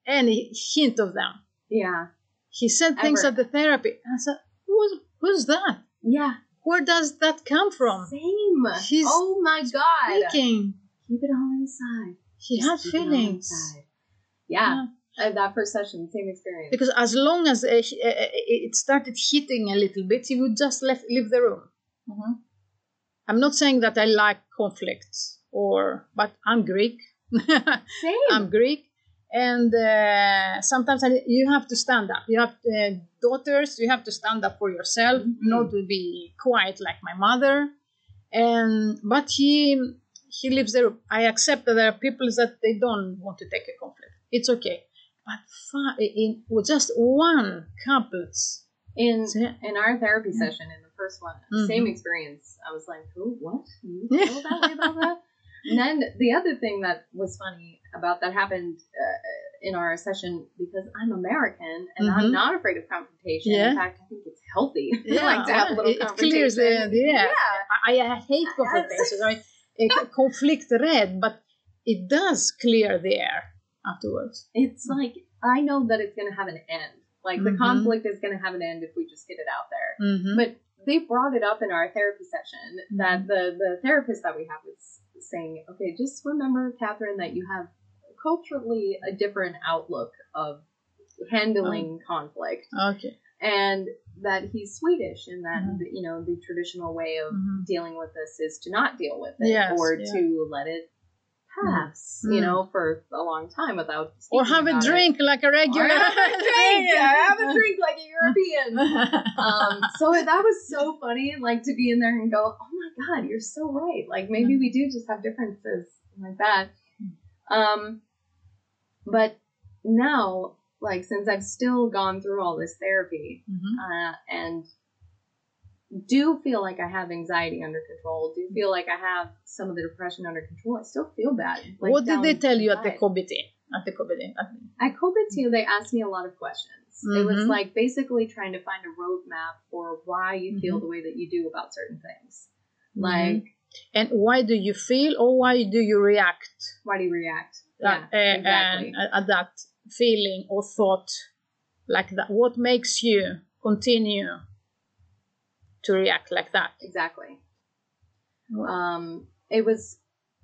any hint of them. Yeah. He said things at the therapy. I said, Who's, who's that? Yeah. where does that come from? Same. He's oh my god. Speaking. Keep it all inside. He Just had keep it all feelings. Yeah. Uh, that first session, same experience. Because as long as uh, he- uh, it started hitting a little bit, he would just left, leave the room. Mhm. I'm not saying that I like conflicts, or but I'm Greek. [laughs] Same. I'm Greek, and uh, sometimes I, you have to stand up. You have uh, daughters. You have to stand up for yourself, Mhm. not to be quiet like my mother. And but he he lives there. I accept that there are people that they don't want to take a conflict. It's okay. But in with just one couples, in in our therapy session, in the first one, Mhm. same experience. I was like, "Who? What? You [laughs] feel that way about that?" And then the other thing that was funny about that happened uh, in our session because I'm American and Mhm. I'm not afraid of confrontation. Yeah. In fact, I think it's healthy. [laughs] Yeah, like to have a little it- it confrontation. clears the- air. Yeah. I, I hate confrontations. I mean, a conflict red, but it does clear the air afterwards. It's like I know that it's going to have an end. Like the Mhm. conflict is going to have an end if we just get it out there. Mm-hmm. But they brought it up in our therapy session that the the therapist that we have was saying, okay, just remember, Catherine, that you have culturally a different outlook of handling conflict, okay. and that he's Swedish, and that Mhm. you know the traditional way of Mhm. dealing with this is to not deal with it Yes, or yeah. to let it pass, Mm. you know, for a long time without Or have a about it. drink like a Or regular. have a drink. [laughs] Yeah, have a drink like a European. [laughs] um, so that was so funny, like to be in there and go, "Oh my God, you're so right." Like maybe we do just have differences like that. Um, but now, like since I've still gone through all this therapy Mhm. uh, and do feel like I have anxiety under control, do feel like I have some of the depression under control, I still feel bad. like, what did they tell you at the. KBT? At the KBT? At- COVID they asked me a lot of questions. It was Mhm. like basically trying to find a roadmap for why you feel Mhm. the way that you do about certain things. Mhm. Like, and why do you feel, or why do you react why do you react? that, yeah, uh, exactly. uh, at that feeling or thought like that? What makes you continue to react like that? exactly. Um, it was,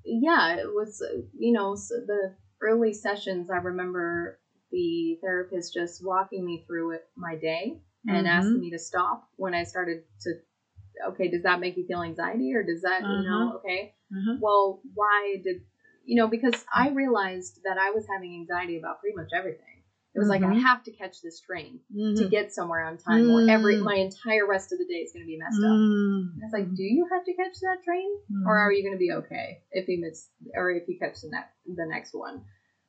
yeah, it was, you know, the early sessions, I remember the therapist just walking me through it, my day and Mhm. asking me to stop when I started to, okay, does that make you feel anxiety or does that, you know, okay. Mhm. well, why did you know? Because I realized that I was having anxiety about pretty much everything. It was like I Mhm. have to catch this train to Mhm. get somewhere on time, or every Mm. my entire rest of the day is going to be messed up. Mm. And it's like, do you have to catch that train, or Mhm. are you going to be okay if you miss, or if you catch the next the next one?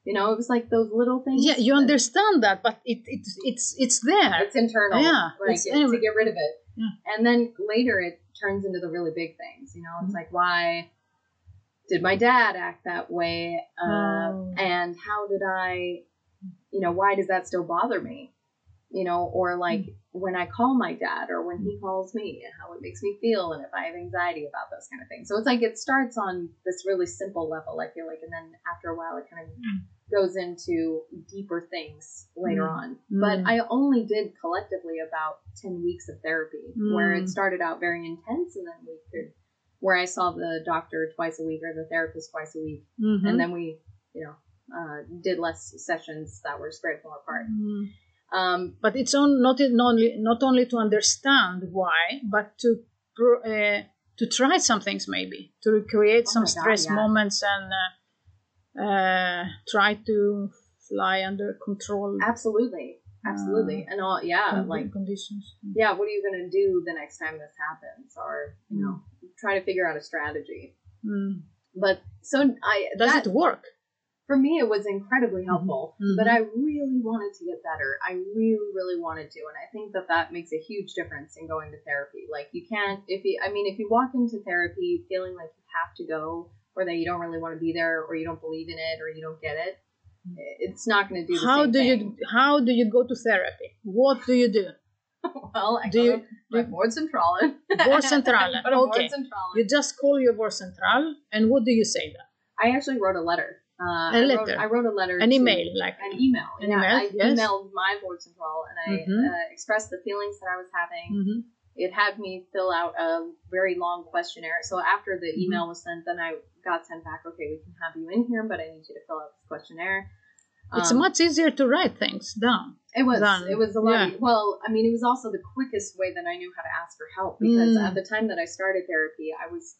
You know, it was like those little things. Yeah, you that- understand that, but it, it it's it's there. It's internal. Yeah, Like it's it- anyway. to get rid of it. Yeah. And then later it turns into the really big things. You know, it's Mhm. like why did my dad act that way? Uh, Oh. And how did I, you know, why does that still bother me? You know, or like Mm. when I call my dad or when he calls me, and how it makes me feel and if I have anxiety about those kind of things. So it's like it starts on this really simple level, I feel like, and then after a while it kind of Mm. goes into deeper things later Mm. on. But. I only did collectively about 10 weeks of therapy where it started out very intense and then we could, where I saw the doctor twice a week or the therapist twice a week. Mhm. And then we, you know, uh, did less sessions that were spread more apart. Mm. Um, but it's on, not only not only to understand why, but to uh, to try some things maybe to recreate Oh some God, stress yeah. moments and uh, uh, try to fly under control absolutely. Absolutely. and all, yeah, like, conditions. yeah, what are you going to do the next time this happens? Or, you know, try to figure out a strategy. Mm. But so I, Does that, it work? For me it was incredibly helpful Mhm. but i really wanted to get better i really really wanted to and i think that that makes a huge difference in going to therapy like you can't if you i mean if you walk into therapy feeling like you have to go or that you don't really want to be there or you don't believe in it or you don't get it it's not going to do the How same do thing. you how do you go to therapy? What do you do? [laughs] well i do you- my do- vårdcentralen [laughs] Vårdcentralen. [laughs] Go to board Okay. centrale. You just call your vårdcentral, and what do you say then? i actually wrote a letter uh, A I wrote- letter. I wrote a letter An to- email, like an email. An yeah, email, I yes. emailed my vårdcentral and I Mhm. uh, expressed the feelings that I was having. Mhm. it had me fill out a very long questionnaire. So after the Mhm. email was sent, then I got sent back. Okay, we can have you in here, but I need you to fill out this questionnaire. It's Um, much easier to write things down. It was. done. It was a lot. Yeah. Well, I mean, it was also the quickest way that I knew how to ask for help because Mm. at the time that I started therapy, I was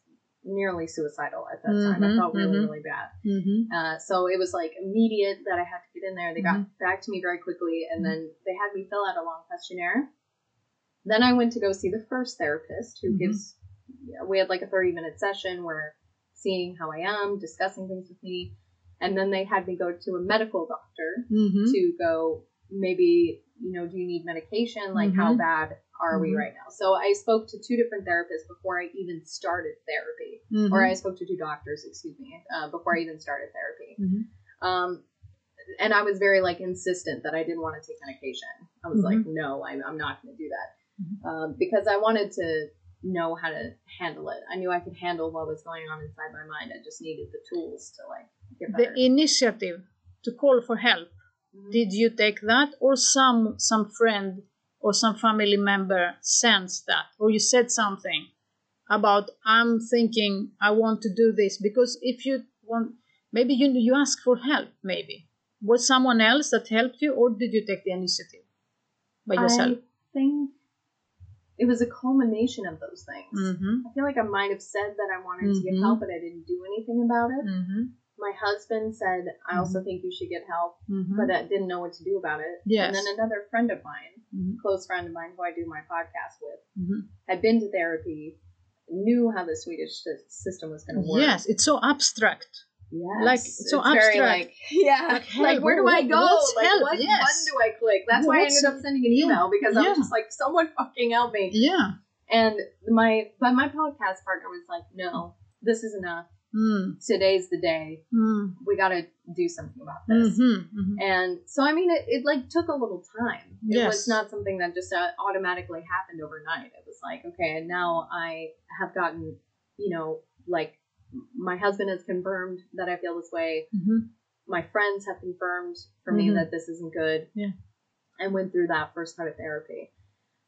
nearly suicidal at that time. I Mhm, felt really, mhm. really bad. Mm-hmm. Uh, so it was like immediate that I had to get in there. They got Mm-hmm. back to me very quickly, and then they had me fill out a long questionnaire. Then I went to go see the first therapist who gives. We had like a thirty minute session where seeing how I am, discussing things with me, and then they had me go to a medical doctor Mm-hmm. to go maybe you know do you need medication like how bad are we Mhm. right now so i spoke to two different therapists before i even started therapy Mm-hmm. or i spoke to two doctors excuse me uh, before i even started therapy Mhm. um, and i was very like insistent that i didn't want to take medication i was like no i'm, I'm not going to do that Mhm. um, because i wanted to know how to handle it i knew i could handle what was going on inside my mind i just needed the tools to like get better The initiative to call for help. Mhm. Did you take that, or some some friend or some family member sensed that, or you said something about I'm thinking I want to do this because if you want, maybe you you ask for help. Maybe was someone else that helped you, or did you take the initiative by yourself? I think it was a culmination of those things. Mm-hmm. I feel like I might have said that I wanted to get Mhm. help, but I didn't do anything about it. Mm-hmm. My husband said, I also think you should get help, Mm-hmm. but I didn't know what to do about it. Yes. And then another friend of mine, Mhm. close friend of mine who I do my podcast with, Mhm. had been to therapy, knew how the Swedish system was going to work. Yes, it's so abstract. Yes. Like, so abstract. like, [laughs] yeah. Like, Like, where do what- I go? what's like, help? what Yes. button do I click? That's why I ended up sending an email because I was just like, someone fucking help me. Yeah. And my but my podcast partner was like, no, this is enough. Mm. Today's the day. Mm. We got to do something about this. Mm-hmm. Mm-hmm. And so, I mean, it, it like took a little time. It Yes. was not something that just uh, automatically happened overnight. It was like, okay, and now I have gotten, you know, like my husband has confirmed that I feel this way. Mm-hmm. My friends have confirmed for me Mhm. that this isn't good. Yeah. And went through that first part of therapy.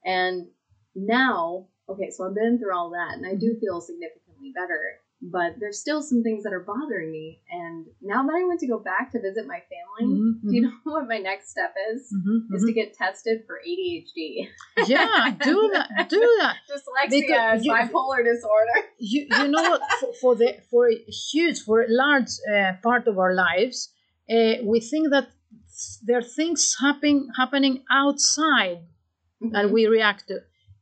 And now, okay, so I've been through all that and I do Mm-hmm. feel significantly better. But there's still some things that are bothering me. And now that I went to go back to visit my family, Mm-hmm. [laughs] do you know what my next step is? Mhm, Is to get tested for ADHD. yeah, do that. Do that. [laughs] Dyslexia you- bipolar disorder. You, you know what? [laughs] For, for the for a huge for a large uh, part of our lives, uh, we think that there are things happening happening outside that we react to,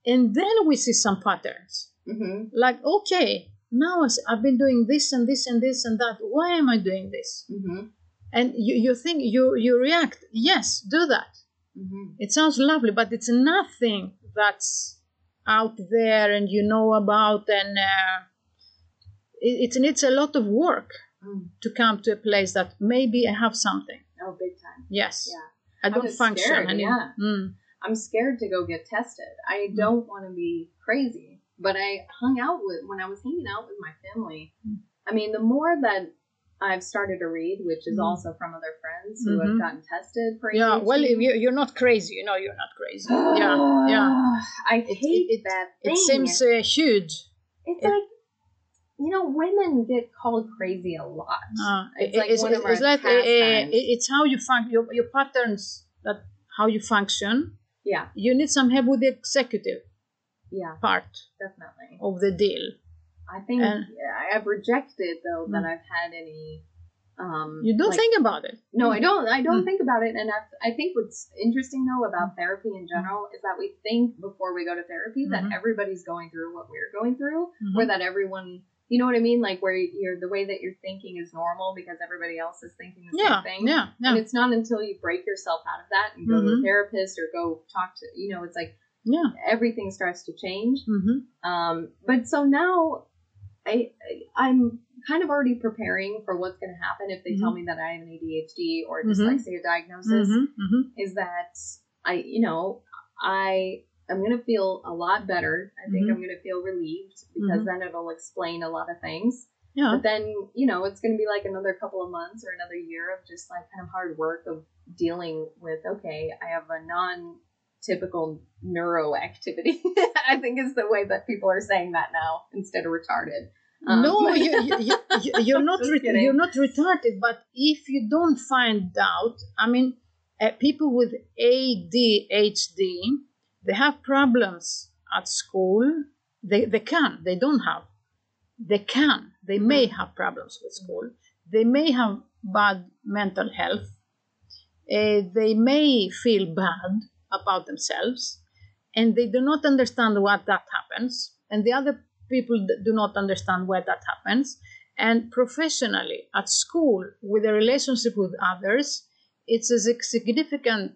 and then we see some patterns. hmm Like, okay, now I've been doing this and this and this and that. Why am I doing this? hmm And you, you think you you react. Yes, do that. hmm It sounds lovely, but it's nothing that's out there and you know about, and uh, it, it needs a lot of work Mm. to come to a place that maybe I have something. Oh, big time. Yes, Yeah. I don't function. scared, I mean, yeah. mm, I'm scared to go get tested. I don't want to be crazy. But I hung out with, when I was hanging out with my family, Mm. I mean, the more that I've started to read, which is Mm. also from other friends who Mhm. have gotten tested for yeah. Well, you, you're not crazy. You know, you're not crazy. [sighs] yeah, yeah. I It- hate it- that thing. It seems uh, huge. it's it- like, you know, women get called crazy a lot. Uh, It's it- like it's, one of it's our like uh, uh, it's how you function. Your, your patterns that how you function. Yeah, You need some help with the executive yeah, part definitely. of the deal. I think And- I've rejected though that Mm. I've had any. Um, You don't like- think about it. No, I don't. I don't Mm. think about it, and I, I think what's interesting though about therapy in general is that we think before we go to therapy Mhm. that everybody's going through what we're going through, Mhm. or that everyone, you know what I mean, like where you're the way that you're thinking is normal because everybody else is thinking the Yeah, same thing. yeah, yeah. And it's not until you break yourself out of that and go to Mhm. a therapist or go talk to, you know, it's like yeah. everything starts to change. hmm Um, but so now I, I I'm kind of already preparing for what's going to happen if they tell me that I have an ADHD or Mhm. dyslexia diagnosis. hmm hmm Is that I you know I I'm going to feel a lot better. I think Mhm. I'm going to feel relieved because Mhm. then it'll explain a lot of things. Yeah. But then you know it's going to be like another couple of months or another year of just like kind of hard work of dealing with okay I have a non typical neuroactivity. [laughs] I think is the way that people are saying that now instead of retarded. Um, no, you, you, you, [laughs] not re- you're not retarded. But if you don't find out, I mean, uh, people with ADHD, they have problems at school. They they can. They don't have. They can. They may have problems with school. They may have bad mental health. Uh, they may feel bad about themselves, and they do not understand what that happens. And the other people do not understand why that happens. And professionally, at school, with a relationship with others, it's a significant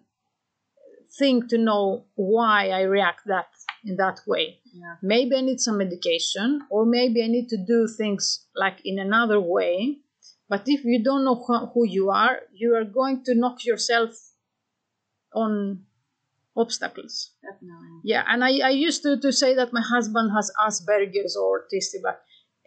thing to know why I react that in that way. Yeah. Maybe I need some medication, or maybe I need to do things like in another way. But if you don't know who you are, you are going to knock yourself on obstacles. Definitely. Yeah, and I, I used to, to say that my husband has Asperger's or autistic, but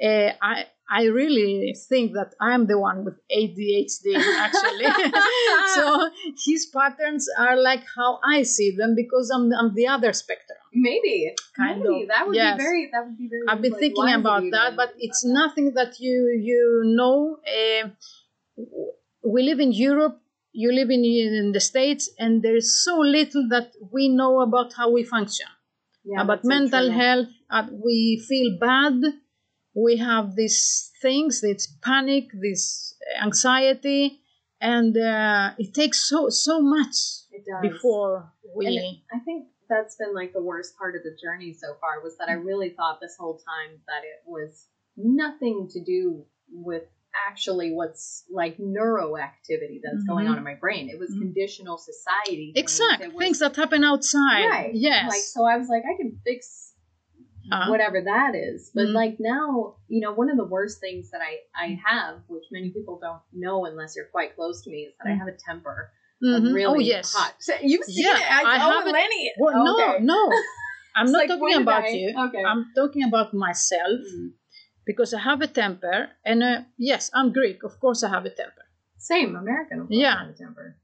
uh, I I really think that I'm the one with ADHD actually. [laughs] so his patterns are like how I see them because I'm I'm the other spectrum. Maybe. Kind Maybe. of, That would yes. be very. That would be very. I've been like, thinking about that, but think it's that. nothing that you you know. Uh, we live in Europe. You live in, in the States, and there is so little that we know about how we function Yeah, about mental true. health. Uh, we feel bad. We have these things, this panic, this anxiety, and uh, it takes so so much before we. And I think that's been like the worst part of the journey so far was that I really thought this whole time that it was nothing to do with actually what's like neuroactivity that's going Mhm. on in my brain. It was Mhm. conditional society. things. exact It things that happen outside. Right. Yes. Like so I was like, I can fix Uh-huh. whatever that is. But Mhm. like now, you know, one of the worst things that I, I have, which many people don't know unless you're quite close to me, is that I Mhm. have a temper. Mhm. Really oh yes. hot. So You've seen Yeah, it. I, I oh. Lenny. Well, Okay. No, no. [laughs] I'm not like, talking about I- you. Okay. I'm talking about myself Mm. Because I have a temper, and uh, yes, I'm Greek. Of course, I have a temper. Same American. Of course, Yeah. I have a temper.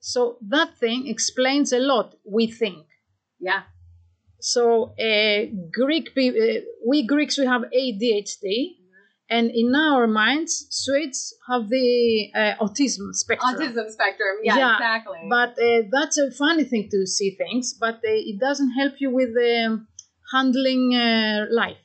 So that thing explains a lot. We think. Yeah. So uh, Greek uh, we Greeks, we have ADHD, and in our minds, Swedes have the uh, autism spectrum. Autism spectrum. Yeah, Yeah, exactly. But uh, that's a funny thing to see things, but uh, it doesn't help you with um, handling uh, life.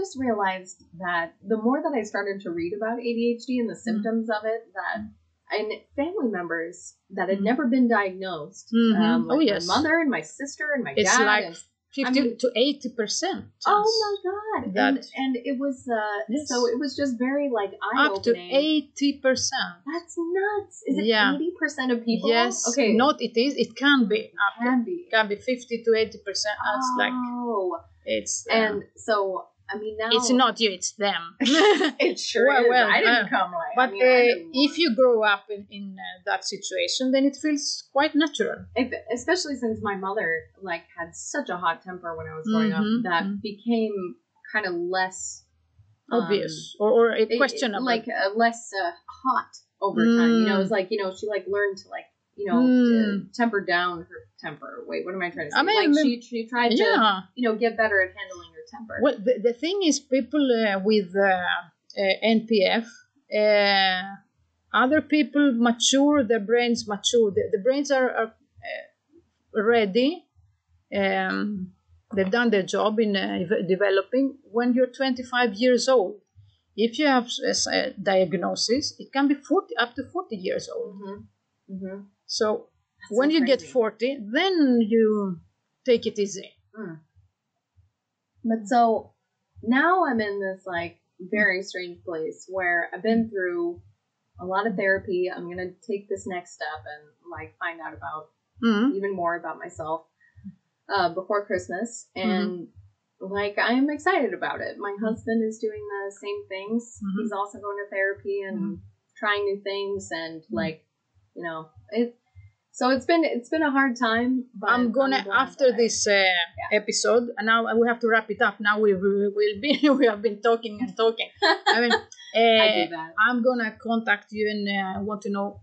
I just realized that the more that I started to read about ADHD and the Mm-hmm. symptoms of it, that and family members that had Mhm. never been diagnosed, Mhm. um, Oh, yes. my mother and my sister and my It's dad. like and, 50 mean- to 80 percent. oh my god! And, That- and it was uh, Yes. so it was just very like Up to 80 percent. That's nuts! Is it Yeah. eighty percent of people? Yes. Okay. Not it is. It can be. Up to, can be. can be 50 to 80 percent. That's like oh, it's. uh, and so I mean now it's not you. It's them. [laughs] It sure Well, is. well, I didn't uh, come like. But I mean, uh, if you grow up in, in uh, that situation, then it feels quite natural. if, especially since my mother like had such a hot temper when I was growing Mhm, up, that mhm. became kind of less um, Obvious or, or it- it- questionable. like uh, less uh, hot over time. You know, it's like you know she like learned to like you know to Mm. temper down her temper. Wait, what am I trying to say? I mean, like she she tried to you know get better at handling her temper. Well, the, the thing is, people uh, with uh, uh, NPF, uh, other people mature, their brains mature. The, the brains are, are uh, ready. Um, they've done their job in uh, developing when you're 25 years old. If you have a, diagnosis, it can be 40 up to 40 years old. Mm-hmm. Mm-hmm. So when you get 40, then you take it easy. But so now I'm in this like very strange place where I've been through a lot of therapy. I'm gonna take this next step and like find out about Mhm. even more about myself uh, before Christmas, and like I'm excited about it. My husband is doing the same things. Mhm. He's also going to therapy and trying new things, and like you know it. So it's been it's been a hard time. But I'm gonna glad after that this uh, episode, and now we have to wrap it up. Now we will be [laughs] we have been talking and talking. I mean, [laughs] I uh, do that. I'm gonna contact you and uh, I want to know.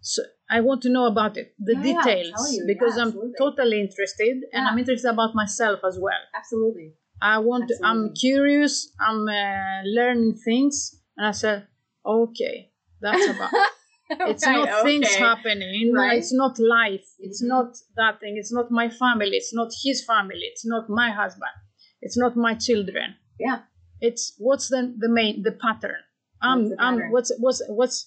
So I want to know about it, the Yeah, details, you. because Yeah, I'm totally interested, and Yeah. I'm interested about myself as well. Absolutely. I want. To, I'm curious. I'm uh, learning things, and I said, okay, that's about. [laughs] [laughs] It's Right, not things happening. Right. It's not life. It's Mhm. not that thing. It's not my family. It's not his family. It's not my husband. It's not my children. Yeah. It's what's the the main the pattern. I'm What's I'm pattern? what's what's what's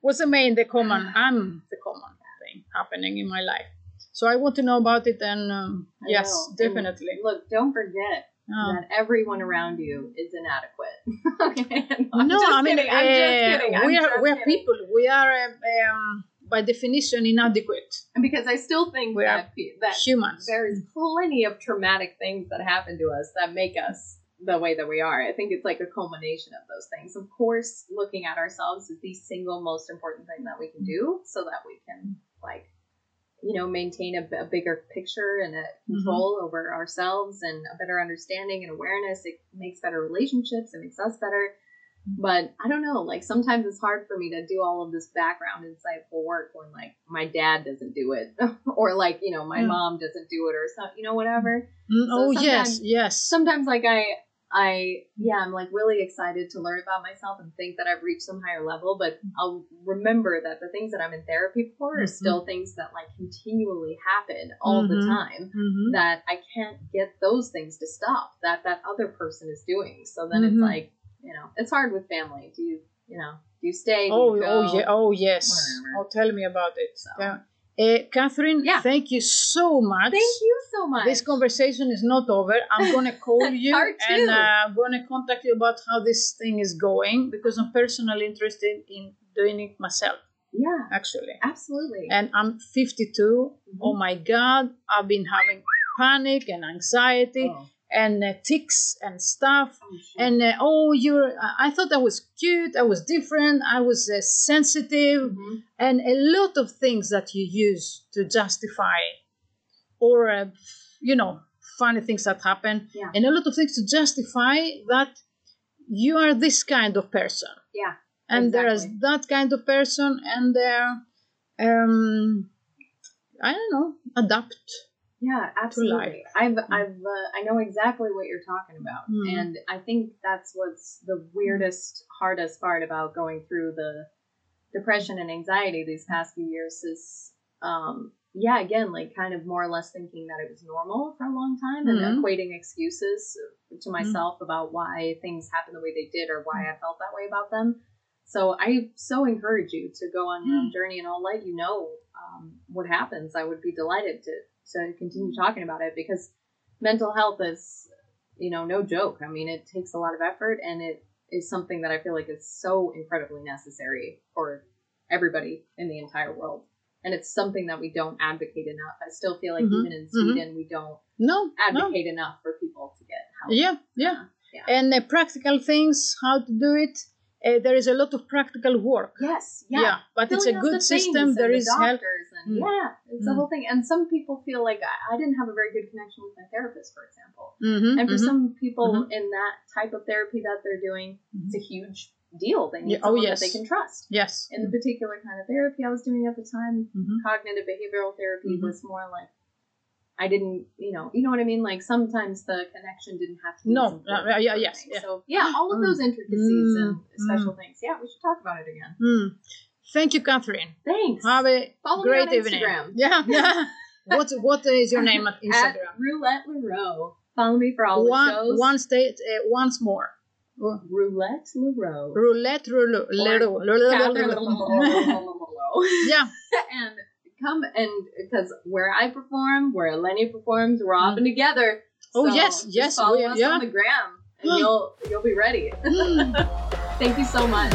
what's the main the common I'm [sighs] the common thing happening in my life. So I want to know about it and um, yes, know. And definitely. Look, don't forget Uh, that everyone around you is inadequate. [laughs] okay. no, I'm I mean kidding. I'm just uh, kidding. I'm we are we are people. We are um, by definition inadequate And because I still think We that that humans. there's plenty of traumatic things that happen to us that make us the way that we are. I think it's like a culmination of those things. Of course, looking at ourselves is the single most important thing that we can do so that we can like you know maintain a, a bigger picture and a control over ourselves and a better understanding and awareness. It makes better relationships. It makes us better. But i don't know like sometimes it's hard for me to do all of this background insightful work when like my dad doesn't do it [laughs] or like you know my Mm. mom doesn't do it or some you know whatever. Mm, So oh yes, yes. sometimes like i i yeah i'm like really excited to learn about myself and think that i've reached some higher level but i'll remember that the things that i'm in therapy for are Mhm. still things that like continually happen all the Mhm. time Mhm. that i can't get those things to stop that that other person is doing so then it's Mhm. like you know it's hard with family do you you know do you stay do Oh, you go? oh, yeah, oh, yes. Whatever. Oh, tell me about it. So. Yeah. Uh, Catherine, Yeah. thank you so much. thank you so much This conversation is not over. I'm going [laughs] to call you and uh, I'm going to contact you about how this thing is going because I'm personally interested in doing it myself, yeah actually. absolutely And I'm 52. Mhm. Oh my God, I've been having panic and anxiety Oh. And uh, tics and stuff. And uh, oh you're I- thought i was cute i was different i was uh, sensitive Mhm. and a lot of things that you use to justify or uh, you know funny things that happen Yeah. and a lot of things to justify that you are this kind of person Yeah, and there's that kind of person and there um i don't know adapt Yeah, absolutely. I've I've uh, I know exactly what you're talking about, Mm. and I think that's what's the weirdest, hardest part about going through the depression and anxiety these past few years is, um, yeah, again, like kind of more or less thinking that it was normal for a long time and Mhm. equating excuses to myself about why things happened the way they did or why I felt that way about them. So I so encourage you to go on your own journey, and I'll let you know um, what happens. I would be delighted to to continue talking about it because mental health is, you know, no joke. I mean, it takes a lot of effort, and it is something that I feel like is so incredibly necessary for everybody in the entire world. And it's something that we don't advocate enough. I still feel like Mhm, even in Sweden, we don't no no advocate enough for people to get help. yeah yeah Uh, yeah. and the practical things how to do it uh, there is a lot of practical work Yes. Yeah. but it's a good the system There is the help and Mm. yeah it's a Mm. whole thing and some people feel like I, I didn't have a very good connection with my therapist for example Mhm, and for mhm. some people Mhm. in that type of therapy that they're doing Mhm. it's a huge deal they need Yeah, oh, someone yes. that they can trust yes and the particular kind of therapy i was doing at the time Mhm. cognitive behavioral therapy Mhm. was more like I didn't, you know, you know what I mean. Like sometimes the connection didn't have to. Be No, uh, yeah, yes, yeah. So yeah, all of Mm. those intricacies and Mm, special things. Yeah, we should talk about it again. Hmm. thank you catherine Thanks. have a Follow me great on evening Instagram. [laughs] yeah yeah what what is your name at [laughs] At instagram Roulette Leroux. Follow me for all the shows. one state uh, once more Roulette Leroux. roulette roulette [laughs] yeah and come and because where I perform, where Lenny performs, we're often together. Oh, So yes, yes, Follow we- us yeah. on the gram, and [gasps] you'll you'll be ready. Hmm. [laughs] Thank you so much.